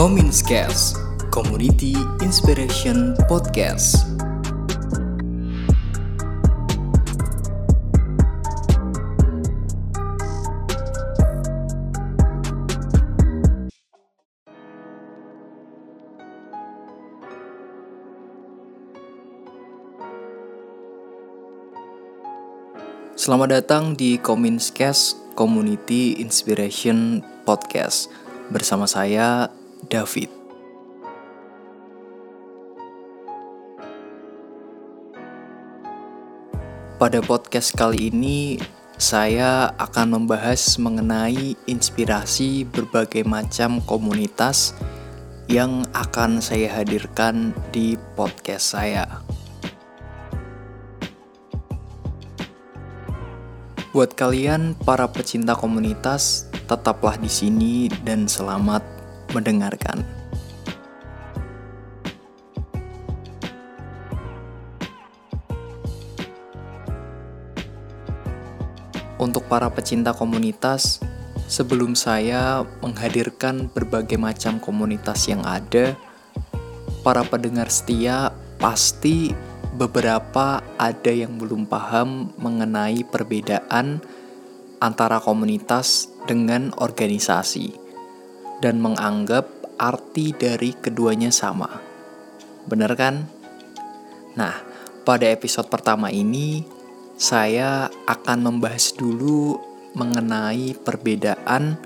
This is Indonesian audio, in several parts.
Kominscast Community Inspiration Podcast. Selamat datang di Kominscast Community Inspiration Podcast. Bersama saya David. Pada podcast kali ini saya akan membahas mengenai inspirasi berbagai macam komunitas yang akan saya hadirkan di podcast saya. Buat kalian para pecinta komunitas, tetaplah di sini dan selamat mendengarkan. Untuk para pecinta komunitas, sebelum saya menghadirkan berbagai macam komunitas yang ada, para pendengar setia pasti beberapa ada yang belum paham mengenai perbedaan antara komunitas dengan organisasi dan menganggap arti dari keduanya sama. Bener kan? Nah, pada episode pertama ini saya akan membahas dulu mengenai perbedaan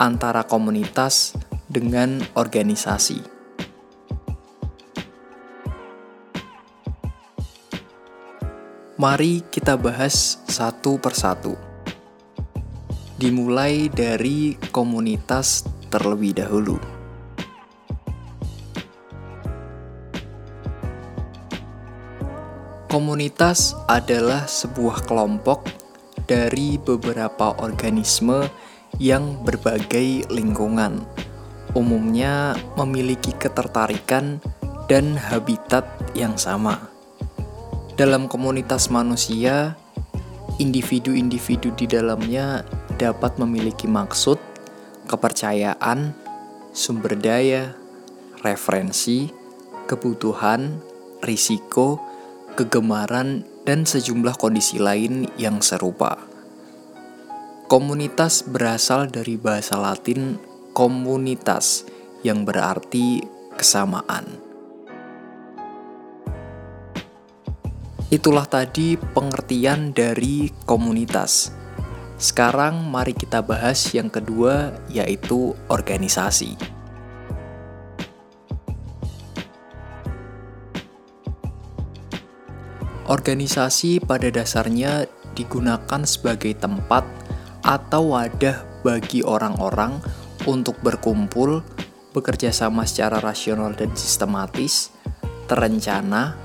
antara komunitas dengan organisasi. Mari kita bahas satu persatu. Dimulai dari komunitas terlebih dahulu. Komunitas adalah sebuah kelompok dari beberapa organisme yang berbagai lingkungan, umumnya memiliki ketertarikan dan habitat yang sama. Dalam komunitas manusia, individu-individu di dalamnya dapat memiliki maksud, kepercayaan, sumber daya, referensi, kebutuhan, risiko, kegemaran, dan sejumlah kondisi lain yang serupa. Komunitas berasal dari bahasa Latin komunitas yang berarti kesamaan. Itulah tadi pengertian dari komunitas. Sekarang mari kita bahas yang kedua yaitu organisasi. Organisasi pada dasarnya digunakan sebagai tempat atau wadah bagi orang-orang untuk berkumpul, bekerja sama secara rasional dan sistematis, terencana,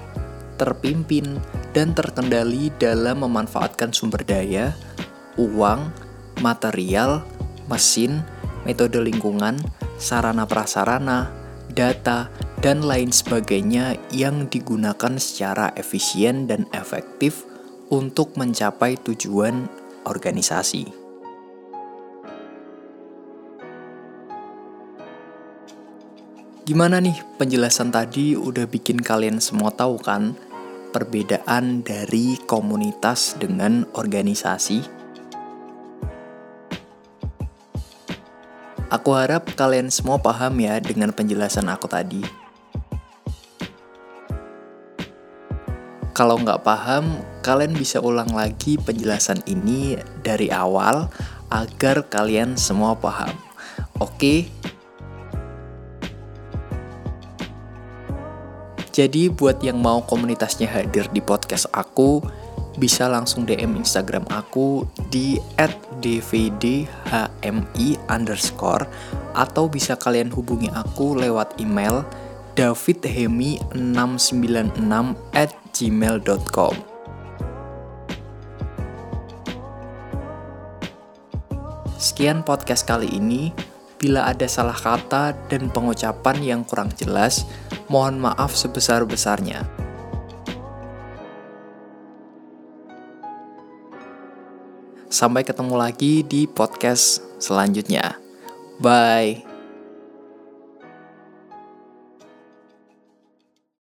terpimpin, dan terkendali dalam memanfaatkan sumber daya, uang, material, mesin, metode lingkungan, sarana prasarana, data, dan lain sebagainya yang digunakan secara efisien dan efektif untuk mencapai tujuan organisasi. Gimana nih penjelasan tadi udah bikin kalian semua tahu kan perbedaan dari komunitas dengan organisasi? Aku harap kalian semua paham ya dengan penjelasan aku tadi. Kalau nggak paham, kalian bisa ulang lagi penjelasan ini dari awal agar kalian semua paham. Oke, Jadi buat yang mau komunitasnya hadir di podcast aku, bisa langsung DM Instagram aku di @dvdhmi atau bisa kalian hubungi aku lewat email davidhemi696 at gmail.com Sekian podcast kali ini. Bila ada salah kata dan pengucapan yang kurang jelas, mohon maaf sebesar-besarnya. Sampai ketemu lagi di podcast selanjutnya. Bye.